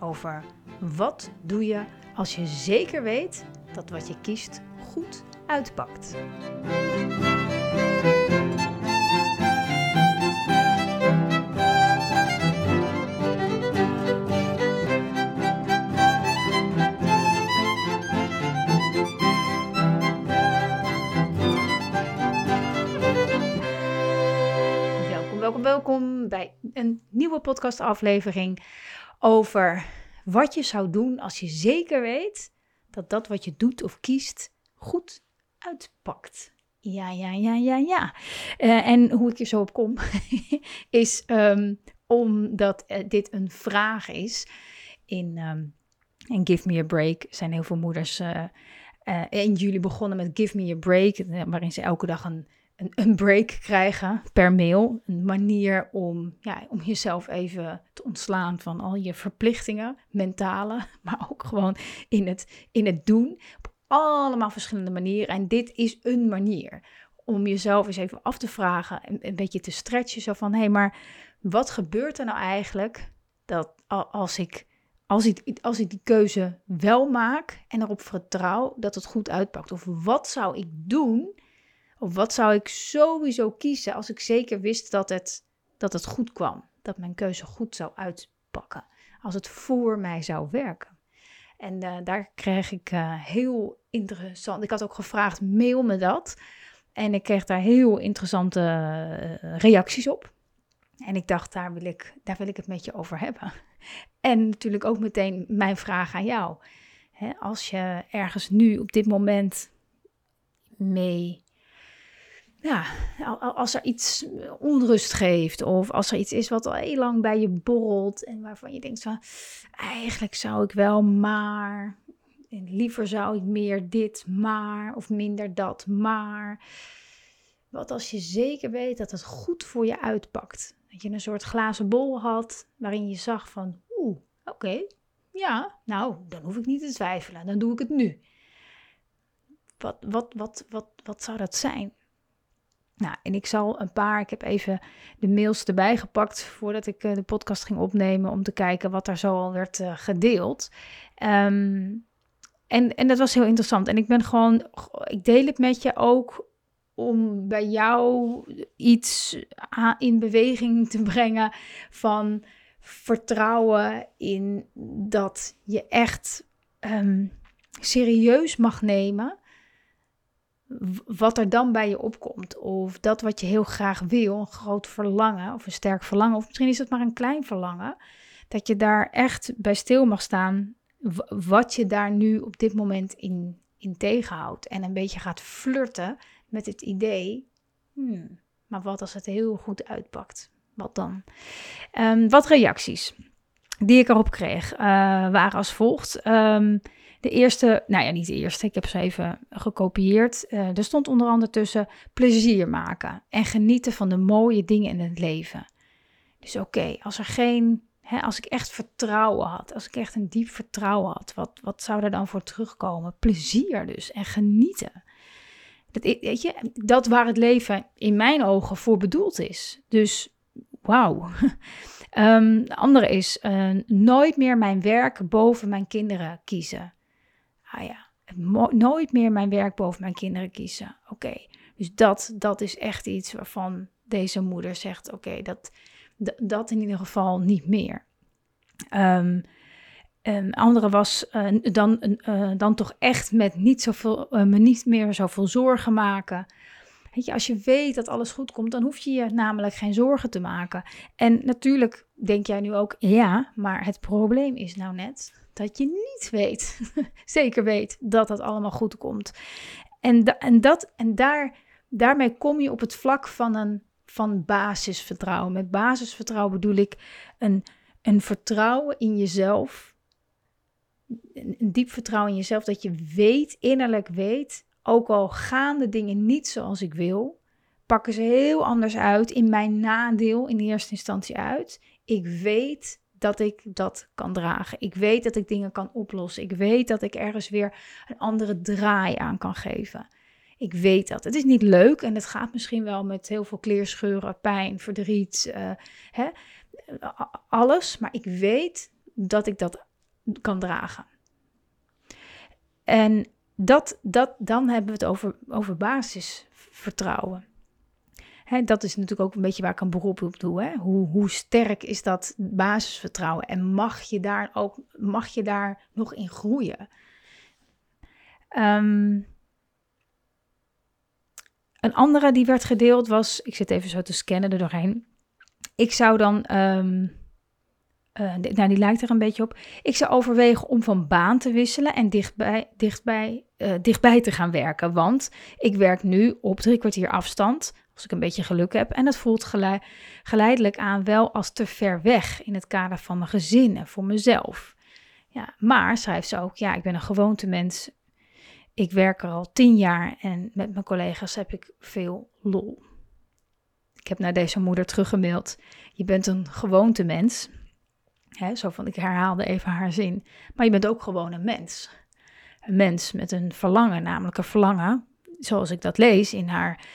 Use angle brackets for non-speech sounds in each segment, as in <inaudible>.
over wat doe je als je zeker weet dat wat je kiest goed uitpakt. Welkom, welkom, welkom bij een nieuwe podcastaflevering over wat je zou doen als je zeker weet dat dat wat je doet of kiest goed uitpakt. Ja, ja, ja, ja, ja. Uh, en hoe ik er zo op kom, <laughs> is um, omdat uh, dit een vraag is. In, um, Give Me a Break zijn heel veel moeders uh, in juli begonnen met Give Me a Break, waarin ze elke dag een een, een break krijgen per mail. Een manier om, ja, om jezelf even te ontslaan van al je verplichtingen, mentale, <laughs> maar ook gewoon in het, in het doen. Op allemaal verschillende manieren. En dit is een manier om jezelf eens even af te vragen en een beetje te stretchen. Zo van, hé, hey, maar wat gebeurt er nou eigenlijk dat als ik, als, ik, als ik die keuze wel maak en erop vertrouw dat het goed uitpakt? Of wat zou ik doen of wat zou ik sowieso kiezen als ik zeker wist dat het, dat het goed kwam? Dat mijn keuze goed zou uitpakken. Als het voor mij zou werken. En uh, daar kreeg ik uh, heel interessant. Ik had ook gevraagd: mail me dat. En ik kreeg daar heel interessante uh, reacties op. En ik dacht, daar wil ik, daar wil ik het met je over hebben. <laughs> En natuurlijk ook meteen mijn vraag aan jou. als je ergens nu op dit moment mee ja, als er iets onrust geeft of als er iets is wat al heel lang bij je borrelt en waarvan je denkt van eigenlijk zou ik wel maar en liever zou ik meer dit maar of minder dat maar. Wat als je zeker weet dat het goed voor je uitpakt. Dat je een soort glazen bol had waarin je zag van oeh, oké, ja, nou, dan hoef ik niet te twijfelen, dan doe ik het nu. Wat, wat, wat, wat, wat zou dat zijn? Nou, en ik zal een paar, ik heb even de mails erbij gepakt voordat ik uh, de podcast ging opnemen om te kijken wat daar zo al werd uh, gedeeld. Um, en, en dat was heel interessant. En ik ben gewoon, ik deel het met je ook om bij jou iets in beweging te <laughs> brengen van vertrouwen in dat je echt um, serieus mag nemen wat er dan bij je opkomt. Of dat wat je heel graag wil, een groot verlangen of een sterk verlangen. Of misschien is het maar een klein verlangen. Dat je daar echt bij stil mag staan. Wat je daar nu op dit moment in, in tegenhoudt. En een beetje gaat flirten met het idee. Hmm, maar wat als het heel goed uitpakt? Wat dan? Um, wat reacties die ik erop kreeg uh, waren als volgt. Um, de eerste, nou ja, niet de eerste, ik heb ze even gekopieerd. Uh, er stond onder andere tussen plezier maken en genieten van de mooie dingen in het leven. Dus oké, als er geen, hè, als ik echt vertrouwen had, als ik echt een diep vertrouwen had, wat, wat zou er dan voor terugkomen? Plezier dus en genieten. Dat, weet je, dat waar het leven in mijn ogen voor bedoeld is. Dus wauw. Um, <laughs> de andere is uh, nooit meer mijn werk boven mijn kinderen kiezen ah ja, nooit meer mijn werk boven mijn kinderen kiezen. Oké, dus dat, dat is echt iets waarvan deze moeder zegt: oké, dat, dat in ieder geval niet meer. Um, andere was uh, dan, uh, dan toch echt met niet zoveel, uh, me niet meer zoveel zorgen maken. Weet je, als je weet dat alles goed komt, dan hoef je je namelijk geen zorgen te maken. En natuurlijk denk jij nu ook, ja, maar het probleem is nou net dat je niet weet, <laughs> zeker weet, dat het allemaal goed komt. En, en, dat, en daar, daarmee kom je op het vlak van een van basisvertrouwen. Met basisvertrouwen bedoel ik een, een vertrouwen in jezelf een, een diep vertrouwen in jezelf, dat je weet, innerlijk weet, ook al gaan de dingen niet zoals ik wil, pakken ze heel anders uit, in mijn nadeel in eerste instantie uit. Ik weet dat ik dat kan dragen. Ik weet dat ik dingen kan oplossen. Ik weet dat ik ergens weer een andere draai aan kan geven. Ik weet dat. Het is niet leuk en het gaat misschien wel met heel veel kleerscheuren, pijn, verdriet, uh, hè, alles. Maar ik weet dat ik dat kan dragen. En dat, dat, dan hebben we het over, over basisvertrouwen. Hè, dat is natuurlijk ook een beetje waar ik een beroep op doe. Hè? Hoe, hoe sterk is dat basisvertrouwen? En mag je daar ook mag je daar nog in groeien? Um, een andere die werd gedeeld was, ik zit even zo te scannen er doorheen. Ik zou dan, um, uh, nou die lijkt er een beetje op. Ik zou overwegen om van baan te wisselen en dichtbij, dichtbij, uh, dichtbij te gaan werken. Want ik werk nu op drie kwartier afstand, als ik een beetje geluk heb. En het voelt geleidelijk aan wel als te ver weg in het kader van mijn gezin en voor mezelf. Ja, maar schrijft ze ook, ja, ik ben een gewoontemens ik werk er al tien jaar en met mijn collega's heb ik veel lol. Ik heb naar deze moeder teruggemaild. Je bent een gewoontemens. Hè, zo van, ik herhaalde even haar zin. Maar je bent ook gewoon een mens. Een mens met een verlangen, namelijk een verlangen, zoals ik dat lees in haar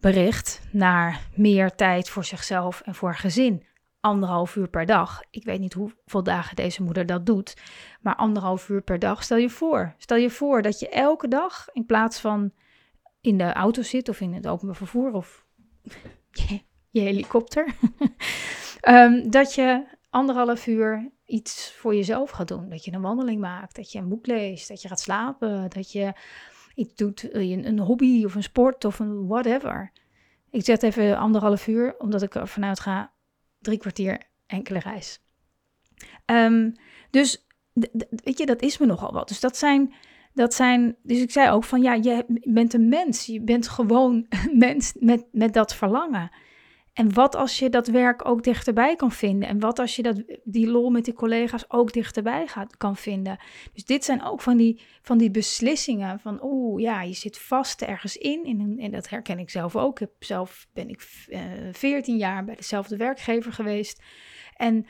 bericht, naar meer tijd voor zichzelf en voor haar gezin anderhalf uur per dag. Ik weet niet hoeveel dagen deze moeder dat doet, maar anderhalf uur per dag. Stel je voor. Stel je voor dat je elke dag in plaats van in de auto zit of in het openbaar vervoer of <laughs> je, helikopter, um, <laughs> dat je anderhalf uur iets voor jezelf gaat doen. Dat je een wandeling maakt, dat je een boek leest, dat je gaat slapen, dat je iets doet, eh, een hobby of een sport of een whatever. Ik zet even anderhalf uur, omdat ik er vanuit ga, drie kwartier enkele reis. Um, dus weet je, dat is me nogal wat. Dus dat zijn, dat zijn, dus ik zei ook van ja, je bent een mens. Je bent gewoon <laughs> een mens met, met dat verlangen. En wat als je dat werk ook dichterbij kan vinden? En wat als je dat, die lol met die collega's ook dichterbij gaat, kan vinden? Dus dit zijn ook van die, van die beslissingen van, oeh, ja, je zit vast ergens in. En, en dat herken ik zelf ook. Ik heb zelf ben ik uh, eh, 14 jaar bij dezelfde werkgever geweest. En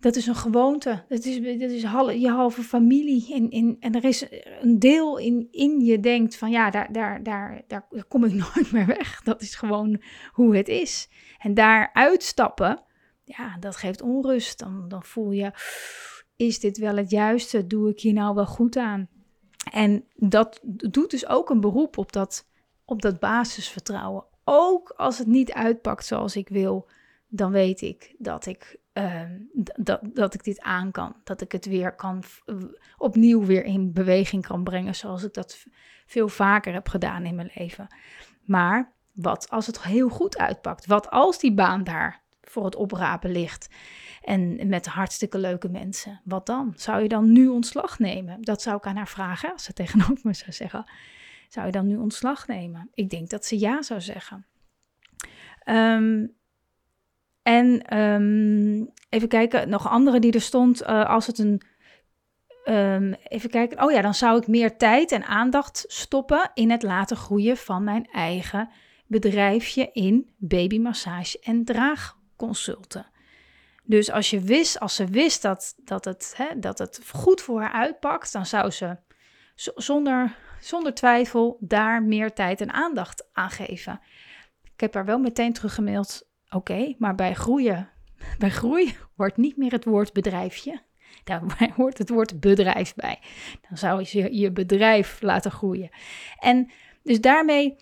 dat is een gewoonte. Dat is, dat is je halve familie. En, en, en er is een deel in, in je denkt van ja, daar, daar, daar, daar kom ik <laughs> nooit meer weg. Dat is gewoon hoe het is. En daar uitstappen, ja, dat geeft onrust. Dan, dan voel je, is dit wel het juiste? Doe ik hier nou wel goed aan? En dat doet dus ook een beroep op dat, op dat basisvertrouwen. Ook als het niet uitpakt zoals ik wil, dan weet ik dat ik Ehm, dat, dat ik dit aan kan. Dat ik het weer kan, opnieuw weer in beweging kan brengen, zoals ik dat veel vaker heb gedaan in mijn leven. Maar wat als het heel goed uitpakt? Wat als die baan daar voor het oprapen ligt? En met hartstikke leuke mensen. Wat dan? Zou je dan nu ontslag nemen? Dat zou ik aan haar vragen als ze <laughs> tegenover me zou zeggen. Zou je dan nu ontslag nemen? Ik denk dat ze ja zou zeggen. Um, en ehm, even kijken, nog andere die er stond. Uh, als het een. Um, even kijken. Oh ja, dan zou ik meer tijd en aandacht stoppen in het laten groeien van mijn eigen bedrijfje in babymassage en draagconsulten. Dus als je wist, als ze wist dat, dat, het, hè, dat het goed voor haar uitpakt, dan zou ze zonder, zonder twijfel daar meer tijd en aandacht aan geven. Ik heb haar wel meteen teruggemaild Oké, maar bij groeien, bij groei hoort niet meer het woord bedrijfje. Daar <laughs> hoort het woord bedrijf bij. Dan zou je je bedrijf laten groeien. En dus daarmee,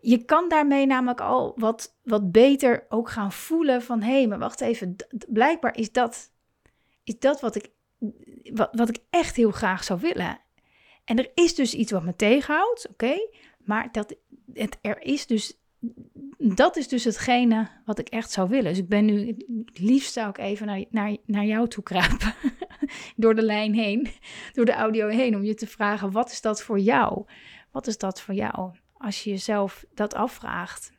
je kan daarmee namelijk al wat, wat beter ook gaan voelen van hé, hey, maar wacht even, blijkbaar is dat, is dat wat, ik, wat, wat ik echt heel graag zou willen. En er is dus iets wat me tegenhoudt, oké, maar dat, het, er is dus dat is dus hetgene wat ik echt zou willen. Dus ik ben nu, liefst zou ik even naar, naar, naar jou toe kruipen. <laughs> door de lijn heen, door de audio heen, om je te vragen: wat is dat voor jou? Wat is dat voor jou? Als je jezelf dat afvraagt.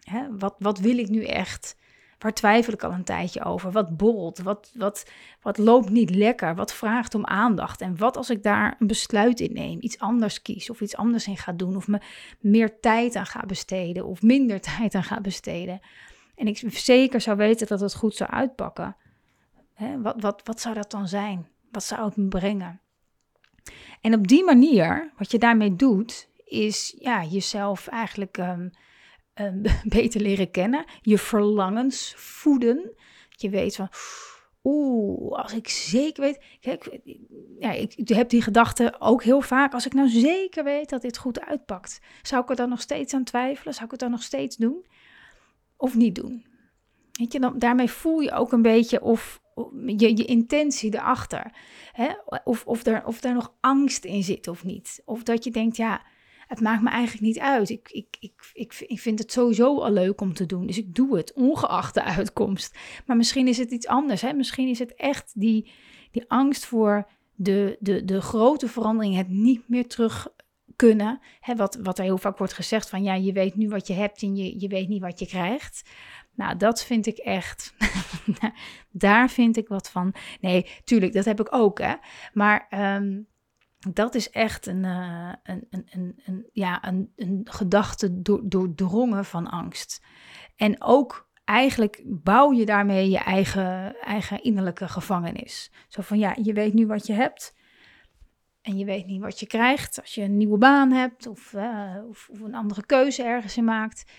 Hè, wat, wat wil ik nu echt? Waar twijfel ik al een tijdje over? Wat borrelt? Wat, wat, wat loopt niet lekker? Wat vraagt om aandacht? En wat als ik daar een besluit in neem? Iets anders kies of iets anders in ga doen? Of me meer tijd aan ga besteden of minder <laughs> tijd aan ga besteden? En ik zeker zou weten dat het goed zou uitpakken. Hè, wat, wat, wat zou dat dan zijn? Wat zou het me brengen? En op die manier, wat je daarmee doet, is ja, jezelf eigenlijk um, um, <laughs> beter leren kennen. Je verlangens voeden. Je weet van, oeh, als ik zeker weet. Kijk, ja, ik heb die gedachte ook heel vaak. Als ik nou zeker weet dat dit goed uitpakt, zou ik er dan nog steeds aan twijfelen? Zou ik het dan nog steeds doen? Of niet doen? Weet je, dan, daarmee voel je ook een beetje of, je, je intentie erachter. Hè? Of, of, er, of daar nog angst in zit of niet. Of dat je denkt, ja, het maakt me eigenlijk niet uit. Ik, ik, ik, ik, ik vind het sowieso al leuk om te doen. Dus ik doe het, ongeacht de uitkomst. Maar misschien is het iets anders. Hè? Misschien is het echt die, die angst voor de, de, de grote verandering, het niet meer terug kunnen. Hè? Wat, wat er heel vaak wordt gezegd van ja, je weet nu wat je hebt en je, je weet niet wat je krijgt. Nou, dat vind ik echt. <laughs> Daar vind ik wat van. Nee, tuurlijk, dat heb ik ook. Hè? Maar ehm, dat is echt een, uh, een, een, een, een, ja, een, een gedachte doordrongen van angst. En ook eigenlijk bouw je daarmee je eigen, eigen innerlijke gevangenis. Zo van ja, je weet nu wat je hebt. En je weet niet wat je krijgt als je een nieuwe baan hebt of, uh, of, of, een andere keuze ergens in maakt.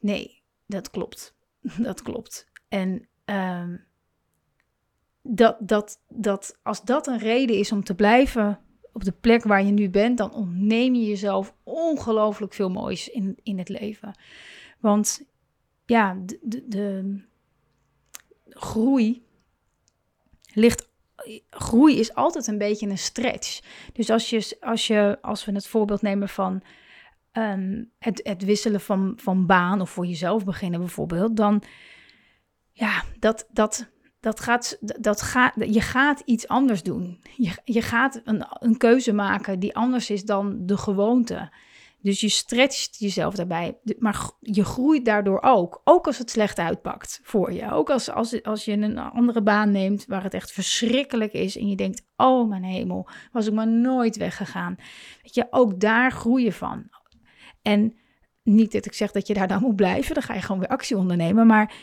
Nee, dat klopt. <laughs> dat klopt. En um, dat, dat, dat, als dat een reden is om te blijven op de plek waar je nu bent, dan ontneem je jezelf ongelooflijk veel moois in, in het leven. Want ja, de, de, groei ligt. Groei is altijd een beetje een stretch. Dus als je, als je, als we het voorbeeld nemen van um, het, het wisselen van, van baan of voor jezelf beginnen bijvoorbeeld, dan ja, dat, dat, dat gaat, dat gaat, je gaat iets anders doen. Je, je gaat een, een keuze maken die anders is dan de gewoonte. Dus je stretcht jezelf daarbij. Maar je groeit daardoor ook. Ook als het slecht uitpakt voor je. Ook als, als, als je een andere baan neemt waar het echt verschrikkelijk is. En je denkt, oh mijn hemel, was ik maar nooit weggegaan. Weet je, ook daar groei je van. En niet dat ik zeg dat je daar dan moet blijven. Dan ga je gewoon weer actie ondernemen. Maar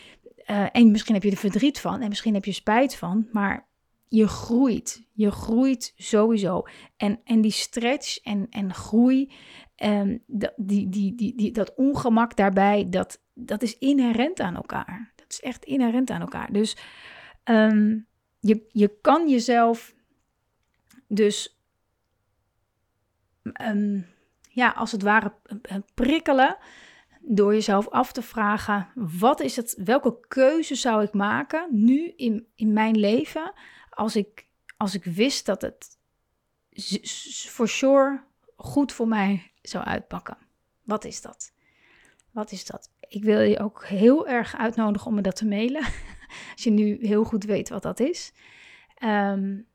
uh, en misschien heb je er verdriet van en misschien heb je spijt van, maar je groeit. Je groeit sowieso. En, en die stretch en, en groei, um, die, die, die, die, dat ongemak daarbij, dat, dat is inherent aan elkaar. Dat is echt inherent aan elkaar. Dus um, je, je kan jezelf dus, um, ja, als het ware prikkelen door jezelf af te vragen: wat is het, welke keuze zou ik maken nu in, in mijn leven als ik, als ik wist dat het for sure goed voor mij zou uitpakken? Wat is dat? Wat is dat? Ik wil je ook heel erg uitnodigen om me dat te mailen. <laughs> Als je nu heel goed weet wat dat is. Um,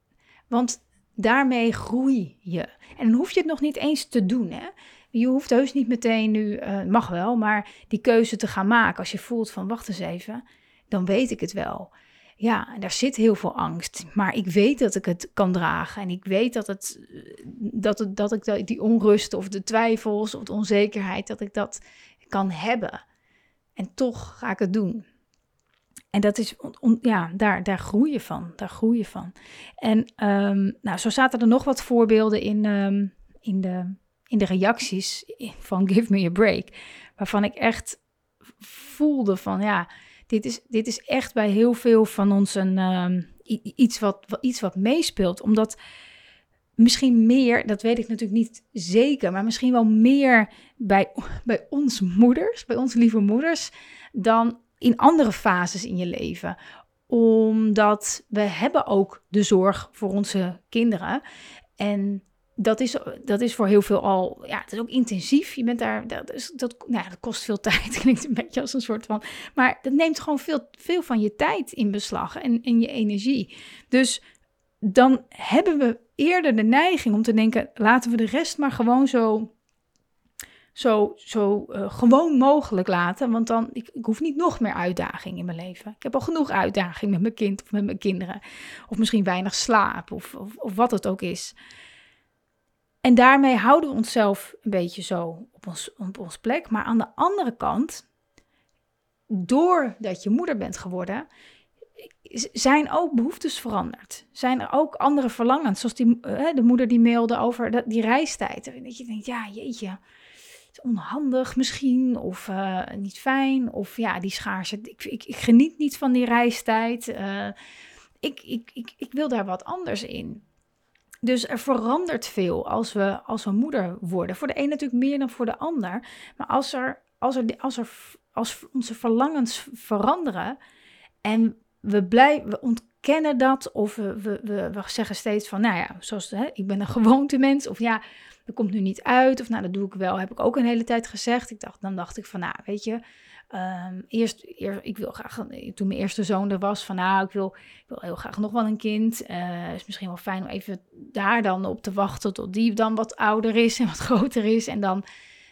want daarmee groei je. En dan hoef je het nog niet eens te doen. Hè? Je hoeft heus niet meteen nu, uh, mag wel, maar die keuze te gaan maken. Als je voelt van, wacht eens even, dan weet ik het wel. Ja, en daar zit heel veel angst. Maar ik weet dat ik het kan dragen. En ik weet dat, het, dat, het, dat ik die onrust of de twijfels of de onzekerheid, dat ik dat kan hebben. En toch ga ik het doen. En dat is, ja, daar, daar groei je van. Daar groei je van. En um, nou, zo zaten er nog wat voorbeelden in, um, in de in de reacties van Give Me a Break. Waarvan ik echt voelde van ja, dit is, dit is echt bij heel veel van ons een, ehm, iets, wat, iets wat meespeelt. Omdat misschien meer, dat weet ik natuurlijk niet zeker, maar misschien wel meer bij, bij ons moeders, bij onze lieve moeders, dan in andere fases in je leven omdat we hebben ook de zorg voor onze kinderen. En dat is, dat is voor heel veel al, ja, het is ook intensief. Je bent daar, dat, is, dat, nou, dat kost veel <laughs> tijd, klinkt een beetje als een soort van, maar dat neemt gewoon veel, veel van je tijd in beslag en, en je energie. Dus dan hebben we eerder de neiging om te denken, laten we de rest maar gewoon zo, zo, zo uh, gewoon mogelijk laten. Want dan, ik, ik hoef niet nog meer uitdaging in mijn leven. Ik heb al genoeg uitdaging met mijn kind of met mijn kinderen. Of misschien weinig slaap of, of wat het ook is. En daarmee houden we onszelf een beetje zo op ons, op plek. Maar aan de andere kant, doordat je moeder bent geworden, zijn ook behoeftes veranderd. Zijn er ook andere verlangens, zoals die, uh, de moeder die mailde over die reistijd. Dat je denkt, ja jeetje, onhandig misschien, of uh, niet fijn, of ja, die schaarse. Ik, ik, geniet niet van die reistijd. Uh, ik, ik, ik, ik wil daar wat anders in. Dus er verandert veel als we, als we moeder worden. Voor de een natuurlijk meer dan voor de ander. Maar als, er, als, er, als, er, als onze verlangens veranderen en we, blijven, we ontkennen dat, of we, we, we, zeggen steeds van, nou ja, zoals hè, ik ben een <laughs> gewoontemens, of ja, dat komt nu niet uit. Of nou, dat doe ik wel. Heb ik ook een hele tijd gezegd. Ik dacht, dan dacht ik van, nou, weet je, um, eerst, ik wil graag, toen mijn eerste zoon er was, van nou, ik wil, wil heel graag nog wel een kind. Uh, is misschien wel fijn om even daar dan op te wachten tot die dan wat ouder is en wat <laughs> groter is. En dan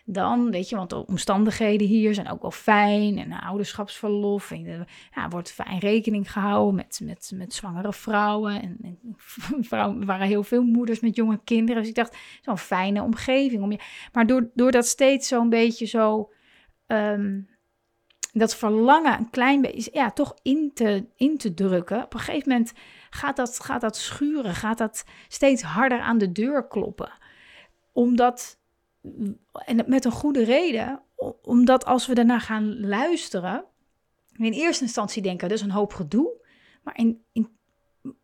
dan, weet je, want de omstandigheden hier zijn ook wel fijn en ouderschapsverlof. En er ja, wordt fijn rekening gehouden met, met, met zwangere vrouwen. En, en <laughs> vrouwen, waren heel veel moeders met jonge kinderen. Dus ik dacht, zo'n fijne omgeving. Om je, maar door, door dat steeds zo'n beetje zo, um, dat verlangen een klein beetje, ja, toch in te, in te drukken. Op een gegeven moment gaat dat, gaat dat schuren, gaat dat steeds harder aan de deur kloppen. Omdat en met een goede reden, omdat als we daarna gaan luisteren, in eerste instantie denken, is een hoop gedoe. Maar in, in,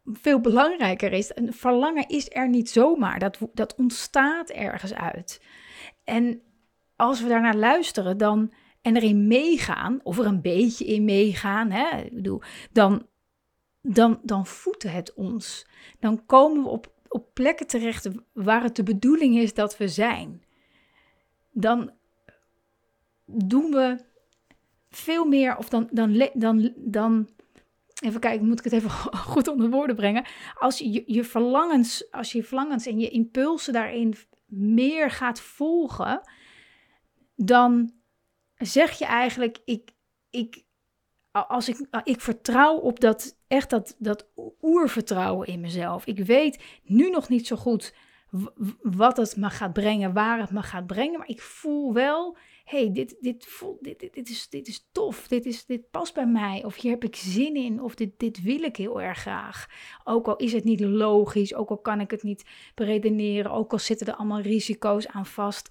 veel belangrijker is, een verlangen is er niet zomaar. Dat, dat ontstaat ergens uit. En als we daarnaar luisteren dan, en erin meegaan, of er een beetje in meegaan, hè, ik bedoel, dan, dan, dan voedt het ons. Dan komen we op, op plekken terecht waar het de bedoeling is dat we zijn dan doen we veel meer, of dan, dan, dan, dan even kijken, moet ik het even <laughs> goed onder woorden brengen. Als je je verlangens, als je verlangens en je impulsen daarin meer gaat volgen, dan zeg je eigenlijk, ik, ik, als ik, ik vertrouw op dat, echt dat, dat oervertrouwen in mezelf. Ik weet nu nog niet zo goed wat het me gaat brengen, waar het me gaat brengen. Maar ik voel wel, hey, dit, dit, dit, dit, dit, is, dit is tof, dit, is, dit past bij mij. Of hier heb ik zin in, of dit, dit wil ik heel erg graag. Ook al is het niet logisch, ook al kan ik het niet beredeneren, ook al zitten er allemaal risico's aan vast.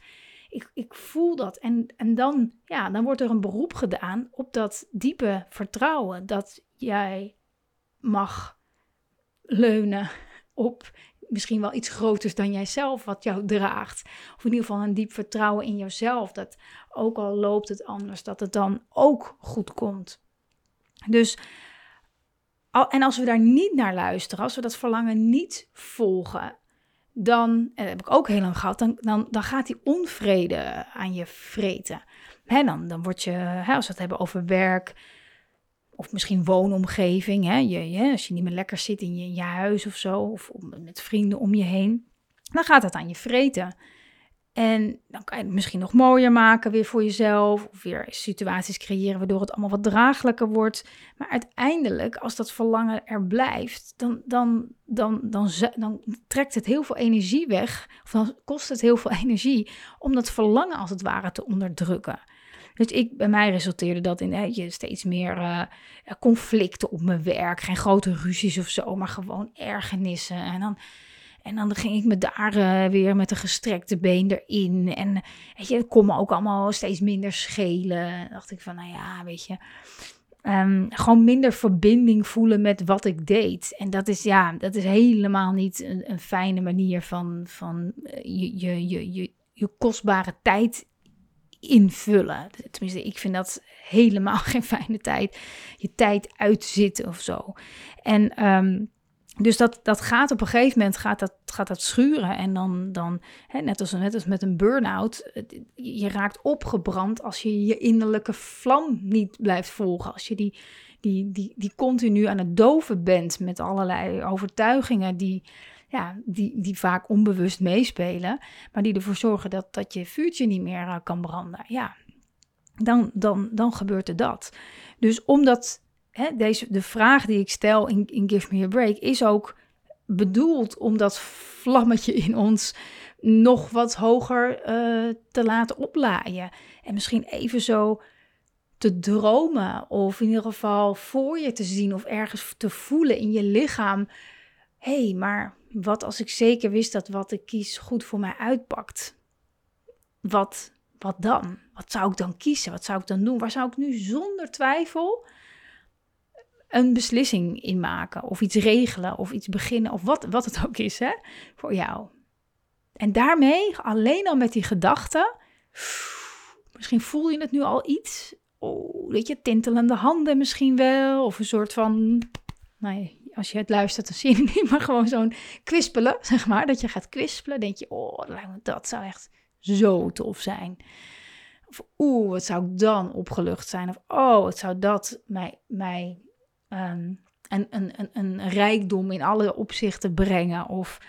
Ik, ik voel dat. En, en dan, ja, dan wordt er een beroep gedaan op dat diepe vertrouwen dat jij mag leunen op misschien wel iets groters dan jijzelf wat jou draagt. Of in ieder geval een diep vertrouwen in jezelf. Dat ook al loopt het anders, dat het dan ook goed komt. Dus, en als we daar niet naar luisteren, als we dat verlangen niet volgen, dan, en dat heb ik ook heel lang gehad, dan, dan, dan gaat die onvrede aan je vreten. Hè, dan, dan word je, hè, als we het hebben over werk, of misschien woonomgeving. Hè? Je, je, als je niet meer lekker zit in je, in je huis of zo. Of met vrienden om je heen. Dan gaat het aan je vreten. En dan kan je het misschien nog mooier maken weer voor jezelf. Of weer situaties creëren waardoor het allemaal wat draaglijker wordt. Maar uiteindelijk, als dat verlangen er blijft, dan, dan, dan, dan, dan trekt het heel veel energie weg. Of dan kost het heel veel <laughs> energie om dat verlangen als het ware te onderdrukken. Dus ik, bij mij resulteerde dat in hè, steeds meer uh, conflicten op mijn werk. Geen grote ruzies of zo, maar gewoon ergernissen. En dan, en dan ging ik me daar uh, weer met een gestrekte been erin. En weet je, het kon me ook allemaal steeds minder schelen. Dan dacht ik van, nou ja, weet je... Um, gewoon minder verbinding voelen met wat ik deed. En dat is, ja, dat is helemaal niet een, een fijne manier van, van uh, je, je, je, je, je kostbare tijd invullen. Tenminste, ik vind dat helemaal <laughs> geen fijne tijd. Je tijd uitzitten of zo. En ehm, dus dat, dat gaat op een gegeven moment gaat dat, gaat dat schuren. En dan, dan hè, net, als, net als met een burn-out, je raakt opgebrand als je je innerlijke vlam niet blijft volgen. Als je die, die, die, die continu aan het doven bent met allerlei overtuigingen die, ja, die, die vaak onbewust meespelen, maar die ervoor zorgen dat, dat je vuurtje niet meer eh, kan branden. Ja, dan, dan, dan gebeurt er dat. Dus omdat hè, deze, de vraag die ik stel in, in Give Me a Break is ook bedoeld om dat vlammetje in ons nog wat hoger uh, te laten oplaaien. En misschien even zo te dromen of in ieder geval voor je te zien of ergens te voelen in je lichaam. Hé, hey, maar wat als ik zeker wist dat wat ik kies goed voor mij uitpakt? Wat, wat dan? Wat zou ik dan kiezen? Wat zou ik dan doen? Waar zou ik nu zonder twijfel een beslissing in maken? Of iets regelen of iets beginnen of wat, wat het ook is hè, voor jou. En daarmee, alleen al met die gedachten, misschien voel je het nu al iets. Oh, weet je, tintelende handen misschien wel. Of een soort van, nou als je het luistert, dan zie je niet, maar gewoon zo'n kwispelen, zeg maar. Dat je gaat kwispelen, denk je, oh, dat zou echt zo tof zijn. Of oeh, wat zou ik dan opgelucht zijn? Of oh, wat zou dat mij, mij um, een, een, een, rijkdom in alle opzichten brengen? Of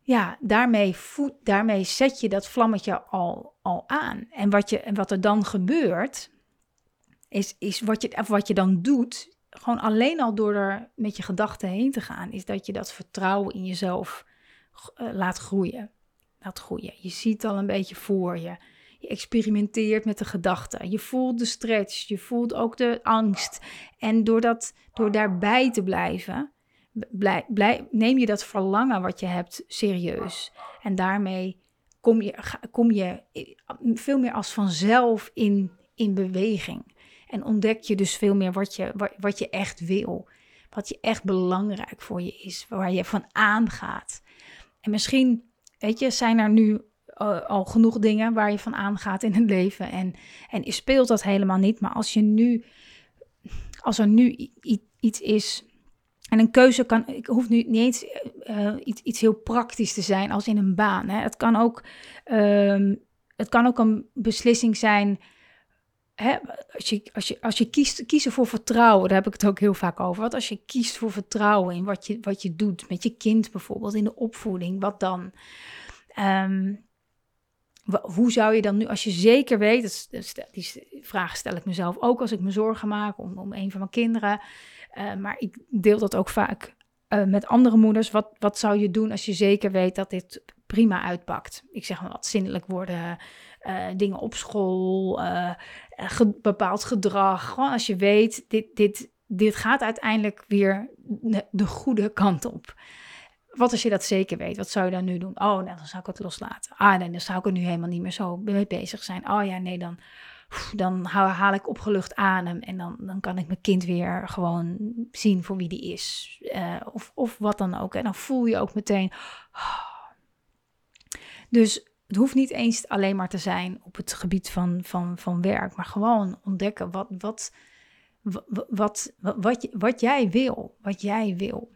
ja, daarmee, voed, daarmee zet je dat vlammetje al, al aan. En wat, je, en wat er dan gebeurt, is, is wat, je, wat je dan doet, gewoon alleen al door er met je gedachten heen te gaan, is dat je dat vertrouwen in jezelf uh, laat groeien. Laat groeien. Je ziet al een beetje voor je. Je experimenteert met de gedachten. Je voelt de stretch. Je voelt ook de angst. En door, dat, door daarbij te blijven, blij, neem je dat verlangen wat je hebt serieus. En daarmee kom je, kom je veel meer als vanzelf in, in beweging. En ontdek je dus veel meer wat je, wat je echt wil. Wat je echt belangrijk voor je is. Waar je van aangaat. En misschien, weet je, zijn er nu uh, al genoeg dingen waar je van aangaat in het leven. En, en speelt dat helemaal niet. Maar als je nu, als er nu iets is en een keuze kan, ik hoef nu niet eens uh, iets, iets heel praktisch te zijn als in een baan. Hè. Het, kan ook, um, het kan ook een beslissing zijn. Hè, als, je, als, je, als je kiest kiezen voor vertrouwen, daar heb ik het ook heel vaak over. Wat als je kiest voor vertrouwen in wat je, wat je doet met je kind bijvoorbeeld, in de opvoeding, wat dan? Um, hoe zou je dan nu, als je zeker weet, die vraag stel ik mezelf ook als ik me zorgen maak om, om een van mijn kinderen. Uh, maar ik deel dat ook vaak uh, met andere moeders. Wat, wat zou je doen als je zeker weet dat dit prima uitpakt? Ik zeg maar wat zinnelijk worden, uh, dingen op school, bepaald gedrag. Gewoon als je weet, dit, dit, dit gaat uiteindelijk weer de goede kant op. Wat als je dat zeker weet? Wat zou je dan nu doen? Oh, nou, dan zou ik het loslaten. Ah, nee, dan zou ik er nu helemaal niet meer zo mee bezig zijn. Oh ja, nee, dan, dan haal ik opgelucht adem en dan, dan kan ik mijn kind weer gewoon zien voor wie die is. Uh, of, of wat dan ook. En dan voel je ook meteen. Dus het hoeft niet eens alleen maar te zijn op het gebied van, van, van werk, maar gewoon ontdekken wat, wat, wat, wat, wat jij wil. Wat jij wil.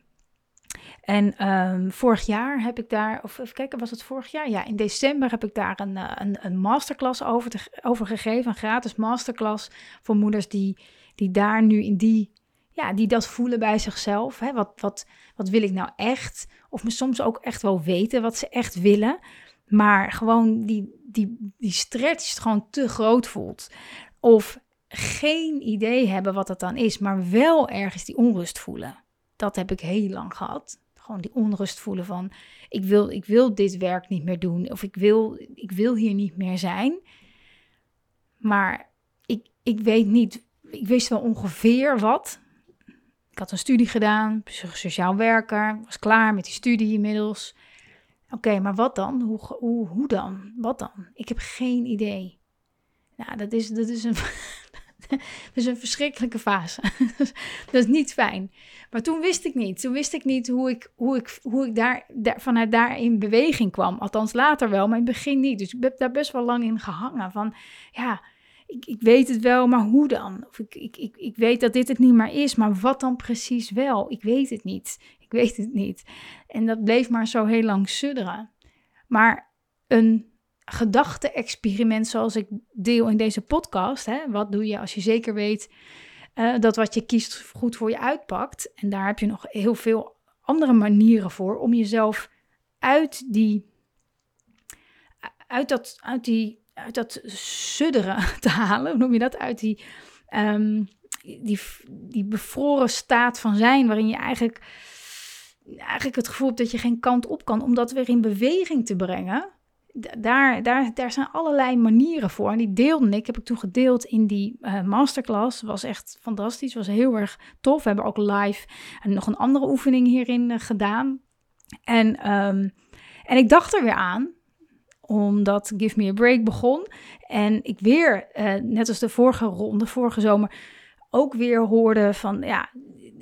En um, vorig jaar heb ik daar, of even kijken, was het vorig jaar? Ja, in december heb ik daar een, eh, een, een masterclass over, te, over gegeven. Een gratis masterclass voor moeders die, die daar nu in die, ja, die dat voelen bij zichzelf. Hè? Wat, wat, wat wil ik nou echt? Of me soms ook echt wel weten wat ze echt willen. Maar gewoon die, die, die stretch gewoon te groot voelt. Of geen idee hebben wat dat dan is, maar wel ergens die onrust voelen. Dat heb ik heel lang gehad. Gewoon die onrust voelen van ik wil, ik wil dit werk niet meer doen of ik wil, ik wil hier niet meer zijn. Maar ik, ik weet niet, ik wist wel ongeveer wat. Ik had een studie gedaan, sociaal werker, was klaar met die studie inmiddels. Oké, maar wat dan? Hoe, hoe, hoe dan? Wat dan? Ik heb geen idee. Nou, dat is, dat is een, <laughs> <laughs> is een verschrikkelijke fase. <laughs> dat is niet fijn. Maar toen wist ik niet. Toen wist ik niet hoe ik, hoe ik, hoe ik daar, daar, vanuit daar in beweging kwam. Althans later wel, maar in het begin niet. Dus ik heb daar best wel lang in gehangen. Van ja, ik, ik weet het wel, maar hoe dan? Of ik, ik, ik, ik weet dat dit het niet meer is, maar wat dan precies wel? Ik weet het niet. Ik weet het niet. En dat bleef maar zo heel lang sudderen. Maar een gedachte-experiment zoals ik deel in deze podcast. Hè? Wat doe je als je zeker weet uh, dat wat je kiest goed voor je uitpakt? En daar heb je nog heel veel andere manieren voor om jezelf uit die, uit dat, uit die, uit dat sudderen <laughs> te halen. Hoe noem je dat? Uit die, um, die, die bevroren staat van zijn, waarin je eigenlijk, eigenlijk het gevoel hebt dat je geen kant op kan, om dat weer in beweging te brengen daar, daar, daar zijn allerlei manieren voor. En die deelde ik, heb ik toen gedeeld in die uh, masterclass. Was echt fantastisch, was heel erg tof. We hebben ook live en nog een andere oefening hierin uh, gedaan. En, um, en ik dacht er weer aan, omdat Give Me a Break begon. En ik weer, uh, net als de vorige ronde, vorige zomer, ook weer hoorde van, ja,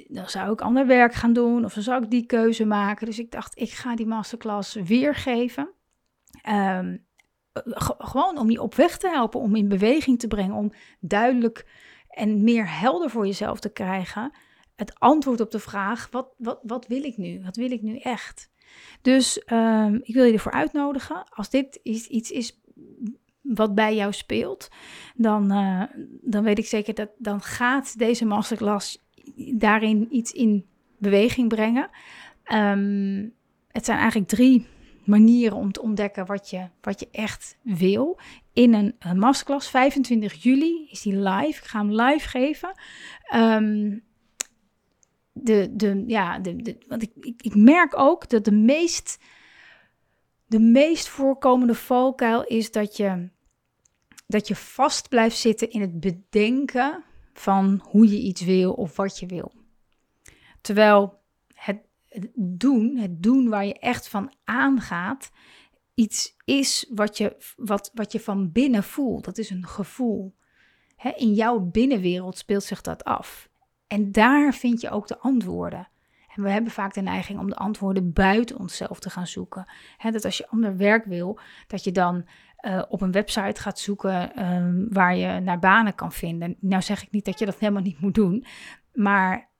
dan zou ik ander werk gaan doen of dan zou ik die keuze maken. Dus ik dacht, ik ga die masterclass weer geven. Ehm, gewoon om je op weg te helpen, om in beweging te brengen, om duidelijk en meer helder voor jezelf te krijgen. Het antwoord op de vraag: wat, wat, wat wil ik nu? Wat wil ik nu echt? Dus ehm, ik wil je ervoor uitnodigen. Als dit iets is wat bij jou speelt, dan, uh, dan weet ik zeker dat dan gaat deze masterclass daarin iets in beweging brengen. Um, het zijn eigenlijk drie manieren om te ontdekken wat je, wat je echt wil. In een, een masterclass, 25 juli is die live. Ik ga hem live geven. Um, de, de, ja, de, de, want ik, ik, ik merk ook dat de meest, de meest voorkomende valkuil is dat je, dat je vast blijft zitten in het bedenken van hoe je iets wil of wat je wil. Terwijl doen, het doen waar je echt van aangaat, iets is wat je, wat, wat je van binnen voelt. Dat is een gevoel. in jouw binnenwereld speelt zich dat af. En daar vind je ook de antwoorden. En we hebben vaak de neiging om de antwoorden buiten onszelf te gaan zoeken. dat als je ander werk wil, dat je dan uh, op een website gaat zoeken um, waar je naar banen kan vinden. Nou zeg ik niet dat je dat helemaal niet moet doen, maar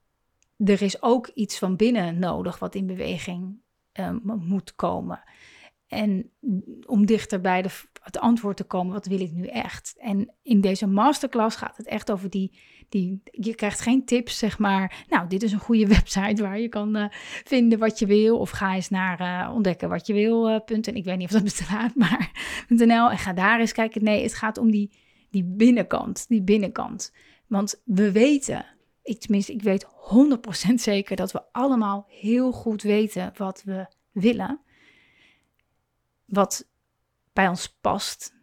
er is ook iets van binnen nodig wat in beweging um, moet komen. En om dichter bij de, het antwoord te komen, wat wil ik nu echt? En in deze masterclass gaat het echt over die, die je krijgt geen tips, zeg maar. Nou, dit is een goede <laughs> website waar je kan uh, vinden wat je wil. Of ga eens naar uh, ontdekken wat je wil. Uh, en ik weet niet of dat bestaat, <laughs> maar .nl. En ga daar eens kijken. Nee, het gaat om die, die binnenkant, die binnenkant. Want we weten ik tenminste, ik weet 100% zeker dat we allemaal heel goed weten wat we willen. Wat bij ons past,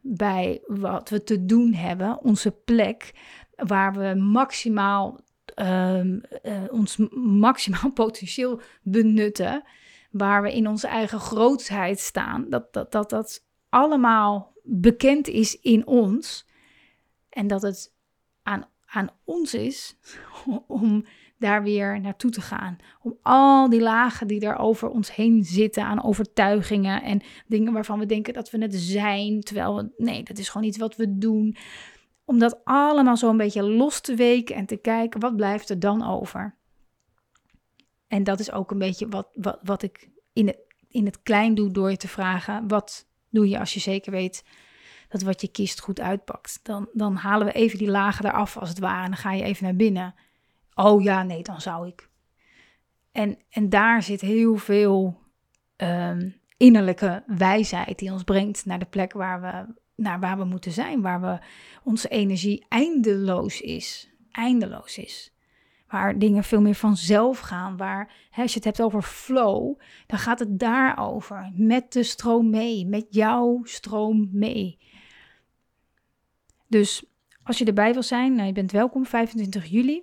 bij wat we te doen hebben, onze plek, waar we maximaal uh, uh, ons maximaal <laughs> potentieel benutten, waar we in onze eigen grootheid staan, dat dat, dat, dat allemaal bekend is in ons. En dat het aan aan ons is <laughs> om daar weer naartoe te gaan. Om al die lagen die er over ons heen zitten aan overtuigingen en dingen waarvan we denken dat we het zijn, terwijl we, nee, dat is gewoon iets wat we doen. Om dat allemaal zo een beetje los te weken en te kijken, wat blijft er dan over? En dat is ook een beetje wat, wat, wat ik in het, in het klein doe door je te vragen, wat doe je als je zeker weet dat wat je kiest goed uitpakt. Dan, dan halen we even die lagen eraf als het ware en dan ga je even naar binnen. Oh ja, nee, dan zou ik. En, en daar zit heel veel um, innerlijke wijsheid die ons brengt naar de plek waar we, naar waar we moeten zijn, waar we, onze energie eindeloos is. Eindeloos is. Waar dingen veel meer vanzelf gaan. Waar, hè, als je het hebt over flow, dan gaat het daarover. Met de stroom mee. Met jouw stroom mee. Dus als je erbij wil zijn, nou, je bent welkom 25 juli.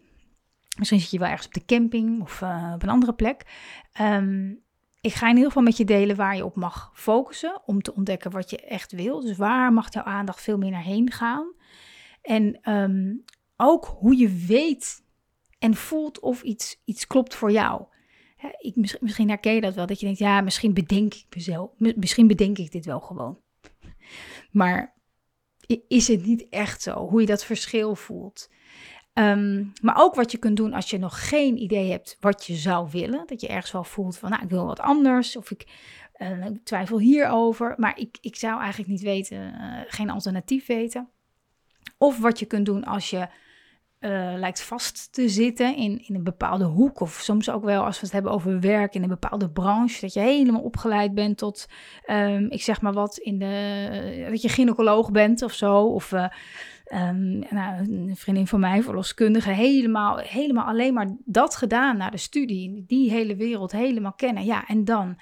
Misschien zit je wel ergens op de camping of uh, op een andere plek. Um, ik ga in ieder geval met je delen waar je op mag focussen om te ontdekken wat je echt wil. Dus waar mag jouw aandacht veel meer naar heen gaan? En um, ook hoe je weet en voelt of iets, iets klopt voor jou. ik, misschien herken je dat wel, dat je denkt, ja, misschien bedenk ik mezelf, misschien bedenk ik dit wel gewoon. <laughs> Maar is het niet echt zo, hoe je dat verschil voelt. Um, maar ook wat je kunt doen als je nog geen idee hebt wat je zou willen. Dat je ergens wel voelt van, nou, ik wil wat anders. Of ik, uh, twijfel hierover. Maar ik, ik zou eigenlijk niet weten, uh, geen alternatief weten. Of wat je kunt doen als je uh, lijkt vast te zitten in, in een bepaalde hoek. Of soms ook wel als we het hebben over werk in een bepaalde branche. Dat je helemaal opgeleid bent tot, um, ik zeg maar wat, in de, dat je gynaecoloog bent of zo. Of uh, um, nou, een vriendin van mij, verloskundige, helemaal, helemaal alleen maar dat gedaan na de studie. Die hele wereld helemaal kennen. Ja, en dan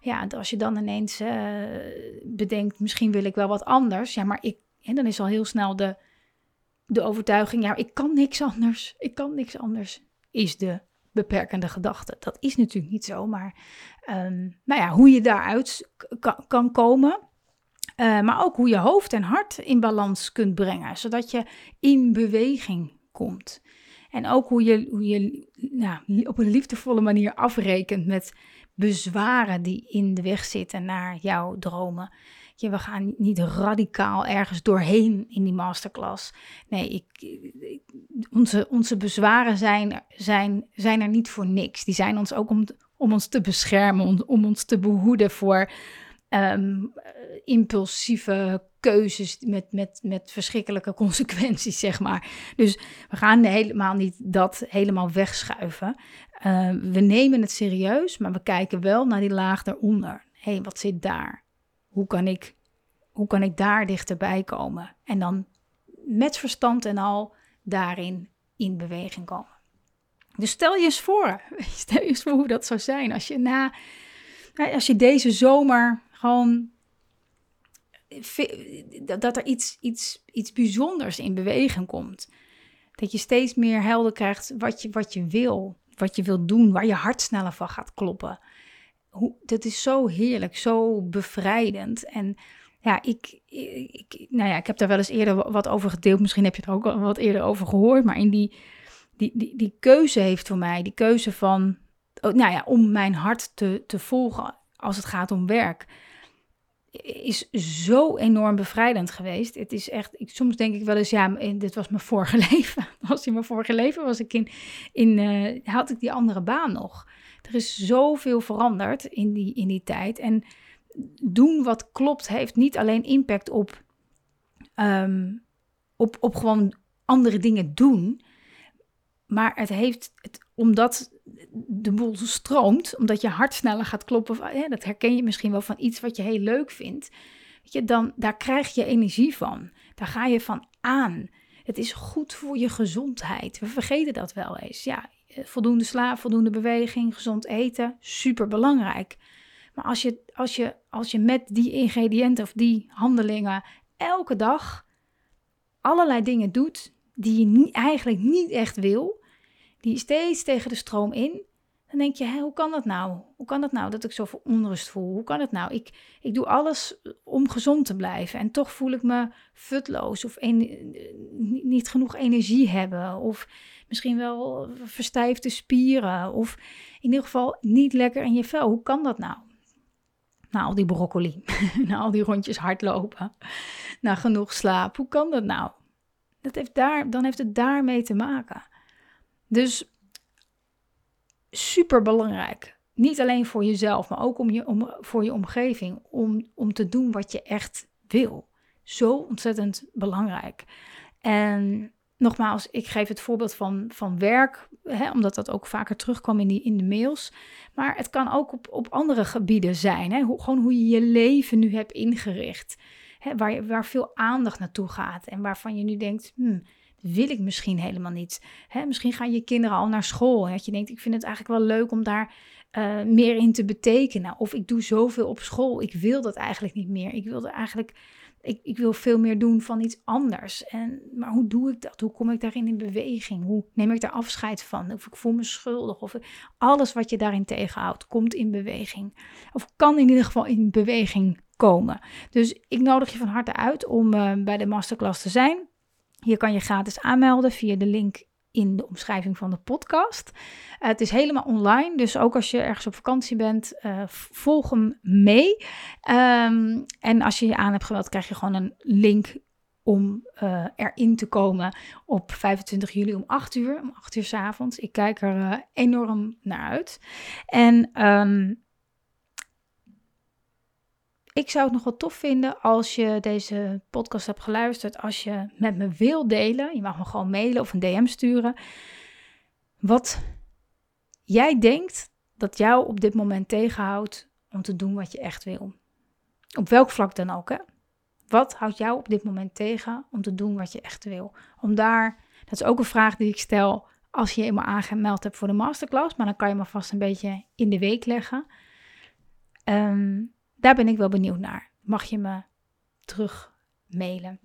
ja, als je dan ineens bedenkt, misschien wil ik wel wat anders. Ja, maar ik, en dan is al heel snel de, de overtuiging, ja, ik kan niks anders. Ik kan niks anders, is de beperkende gedachte. Dat is natuurlijk niet zo, maar um, nou ja, hoe je daaruit kan, kan komen. Uh, maar ook hoe je hoofd en hart in balans kunt brengen, zodat je in beweging komt. En ook hoe je, hoe je nou, op een liefdevolle manier afrekent met bezwaren die in de weg zitten naar jouw dromen. We gaan niet radicaal ergens doorheen in die masterclass. Nee, ik, onze, onze bezwaren zijn, zijn, zijn er niet voor niks. Die zijn ons ook om, om ons te beschermen, om, om ons te behoeden voor um, impulsieve keuzes met, met, met verschrikkelijke <laughs> consequenties, zeg maar. Dus we gaan helemaal niet dat helemaal wegschuiven. Uh, we nemen het serieus, maar we kijken wel naar die laag daaronder. Hé, hey, wat zit daar? Hoe kan, ik, hoe kan ik daar dichterbij komen? En dan met verstand en al daarin in beweging komen. Dus stel je eens voor, <laughs> stel je eens voor hoe dat zou zijn als je na, als je deze zomer gewoon dat er iets, iets, iets bijzonders in beweging komt. Dat je steeds meer helder krijgt wat je, wat je wil, wat je wilt doen, waar je hart sneller van gaat kloppen. Hoe, dat is zo heerlijk, zo bevrijdend. En ja, ik, ik, nou ja, ik heb daar wel eens eerder wat over gedeeld. Misschien heb je er ook wat eerder over gehoord. Maar in die, die, die, die keuze heeft voor mij, die keuze van, nou ja, om mijn hart te, te volgen als het gaat om werk is zo enorm bevrijdend geweest. Het is echt, ik, soms denk ik wel eens, ja, dit was mijn vorige <laughs> leven. Als in mijn vorige leven was ik in, in uh, had ik die andere baan nog. Er is zoveel veranderd in die, in die tijd. En doen wat klopt heeft niet alleen impact op, um, op, op gewoon andere dingen doen. Maar het heeft, het, omdat de boel stroomt, omdat je hart sneller gaat kloppen. Ja, dat herken je misschien wel van iets wat je heel leuk vindt. Weet je, dan, daar krijg je energie van. Daar ga je van aan. Het is goed voor je gezondheid. We vergeten dat wel eens. Ja, voldoende slaap, voldoende beweging, gezond eten, super belangrijk. Maar als je, als, je, als je met die ingrediënten of die handelingen elke dag allerlei dingen doet die je eigenlijk niet echt wil, die steeds tegen de stroom in. Dan denk je, hoe kan dat nou? Hoe kan dat nou dat ik zoveel onrust voel? Hoe kan het nou? Ik, ik doe alles om gezond te blijven en toch voel ik me futloos of niet genoeg energie hebben of misschien wel verstijfde spieren of in ieder geval niet lekker in je vel. Hoe kan dat nou? Na al die broccoli, <laughs> na al die rondjes hardlopen, na genoeg slaap. Hoe kan dat nou? Dat heeft daar, dan heeft het daarmee te maken. Dus super belangrijk. Niet alleen voor jezelf, maar ook om je, om, voor je omgeving. Om, om te doen wat je echt wil. Zo ontzettend belangrijk. En nogmaals, ik geef het voorbeeld van, van werk, hè, omdat dat ook vaker terugkwam in, die, in de mails. Maar het kan ook op, op andere gebieden zijn. Hè? Hoe, gewoon hoe je je leven nu hebt ingericht. Hè, waar, waar veel aandacht naartoe gaat. En waarvan je nu denkt, hmm, wil ik misschien helemaal niet. Hè, misschien gaan je kinderen al naar school en je denkt, ik vind het eigenlijk wel leuk om daar uh, meer in te betekenen. Of ik doe zoveel op school, ik wil dat eigenlijk niet meer. Ik wilde eigenlijk, ik, ik wil veel meer doen van iets anders. En, maar hoe doe ik dat? Hoe kom ik daarin in beweging? Hoe neem ik daar afscheid van? Of ik voel me schuldig? Of alles wat je daarin tegenhoudt, komt in beweging. Of kan in ieder geval in beweging komen. Dus ik nodig je van harte uit om uh, bij de masterclass te zijn. Hier kan je gratis aanmelden via de link in de omschrijving van de podcast. Uh, het is helemaal online, dus ook als je ergens op vakantie bent, uh, volg hem mee. Um, en als je je aan hebt geweld, krijg je gewoon een link om uh, erin te komen op 25 juli om 8 uur, om 8 uur s avonds. Ik kijk er enorm naar uit. En um, ik zou het nog wel tof vinden als je deze podcast hebt geluisterd. Als je met me wil delen. Je mag me gewoon mailen of een DM sturen. Wat jij denkt dat jou op dit moment tegenhoudt om te doen wat je echt wil. Op welk vlak dan ook. Hè? Wat houdt jou op dit moment tegen om te doen wat je echt wil? Om daar, dat is ook een vraag die ik stel als je je eenmaal aangemeld hebt voor de masterclass. Maar dan kan je me vast een beetje in de week leggen. Um, daar ben ik wel benieuwd naar. Mag je me terug mailen?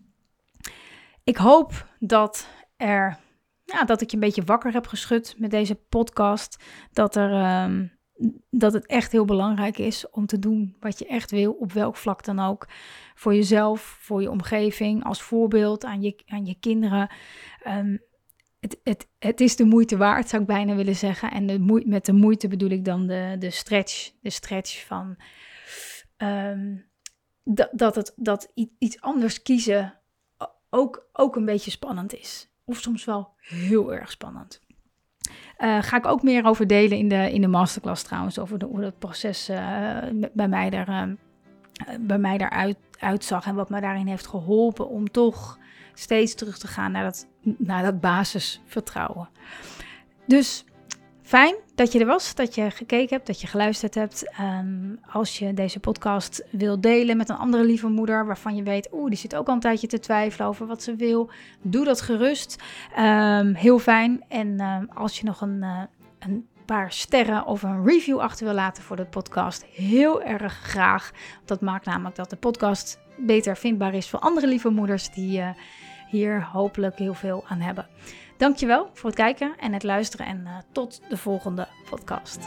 Ik hoop dat er, ja, dat ik je een beetje wakker heb geschud met deze podcast. Dat er, um, dat het echt heel belangrijk is om te doen wat je echt wil, op welk vlak dan ook. Voor jezelf, voor je omgeving, als voorbeeld aan je, aan je kinderen. Um, het, het, het is de moeite waard, zou ik bijna willen zeggen. En de met de moeite bedoel ik dan de, de stretch. De stretch van um, dat, het, dat iets anders kiezen ook, ook een beetje spannend is. Of soms wel heel erg spannend. Uh, ga ik ook meer over delen in de, in de masterclass trouwens. Over de, hoe dat proces uh, bij mij, daar, uh, bij mij daaruit uitzag. En wat me daarin heeft geholpen om toch steeds terug te gaan naar dat, naar dat basisvertrouwen. Dus Fijn dat je er was, dat je gekeken hebt, dat je geluisterd hebt. Ehm, als je deze podcast wil delen met een andere lieve moeder waarvan je weet, oeh, die zit ook al een tijdje te twijfelen over wat ze wil, doe dat gerust. Um, heel fijn. En um, als je nog een, uh, een paar sterren of een review achter wil laten voor de podcast, heel erg graag. Dat maakt namelijk dat de podcast beter vindbaar is voor andere lieve moeders die uh, hier hopelijk heel veel aan hebben. Dankjewel voor het kijken en het luisteren en uh, tot de volgende podcast.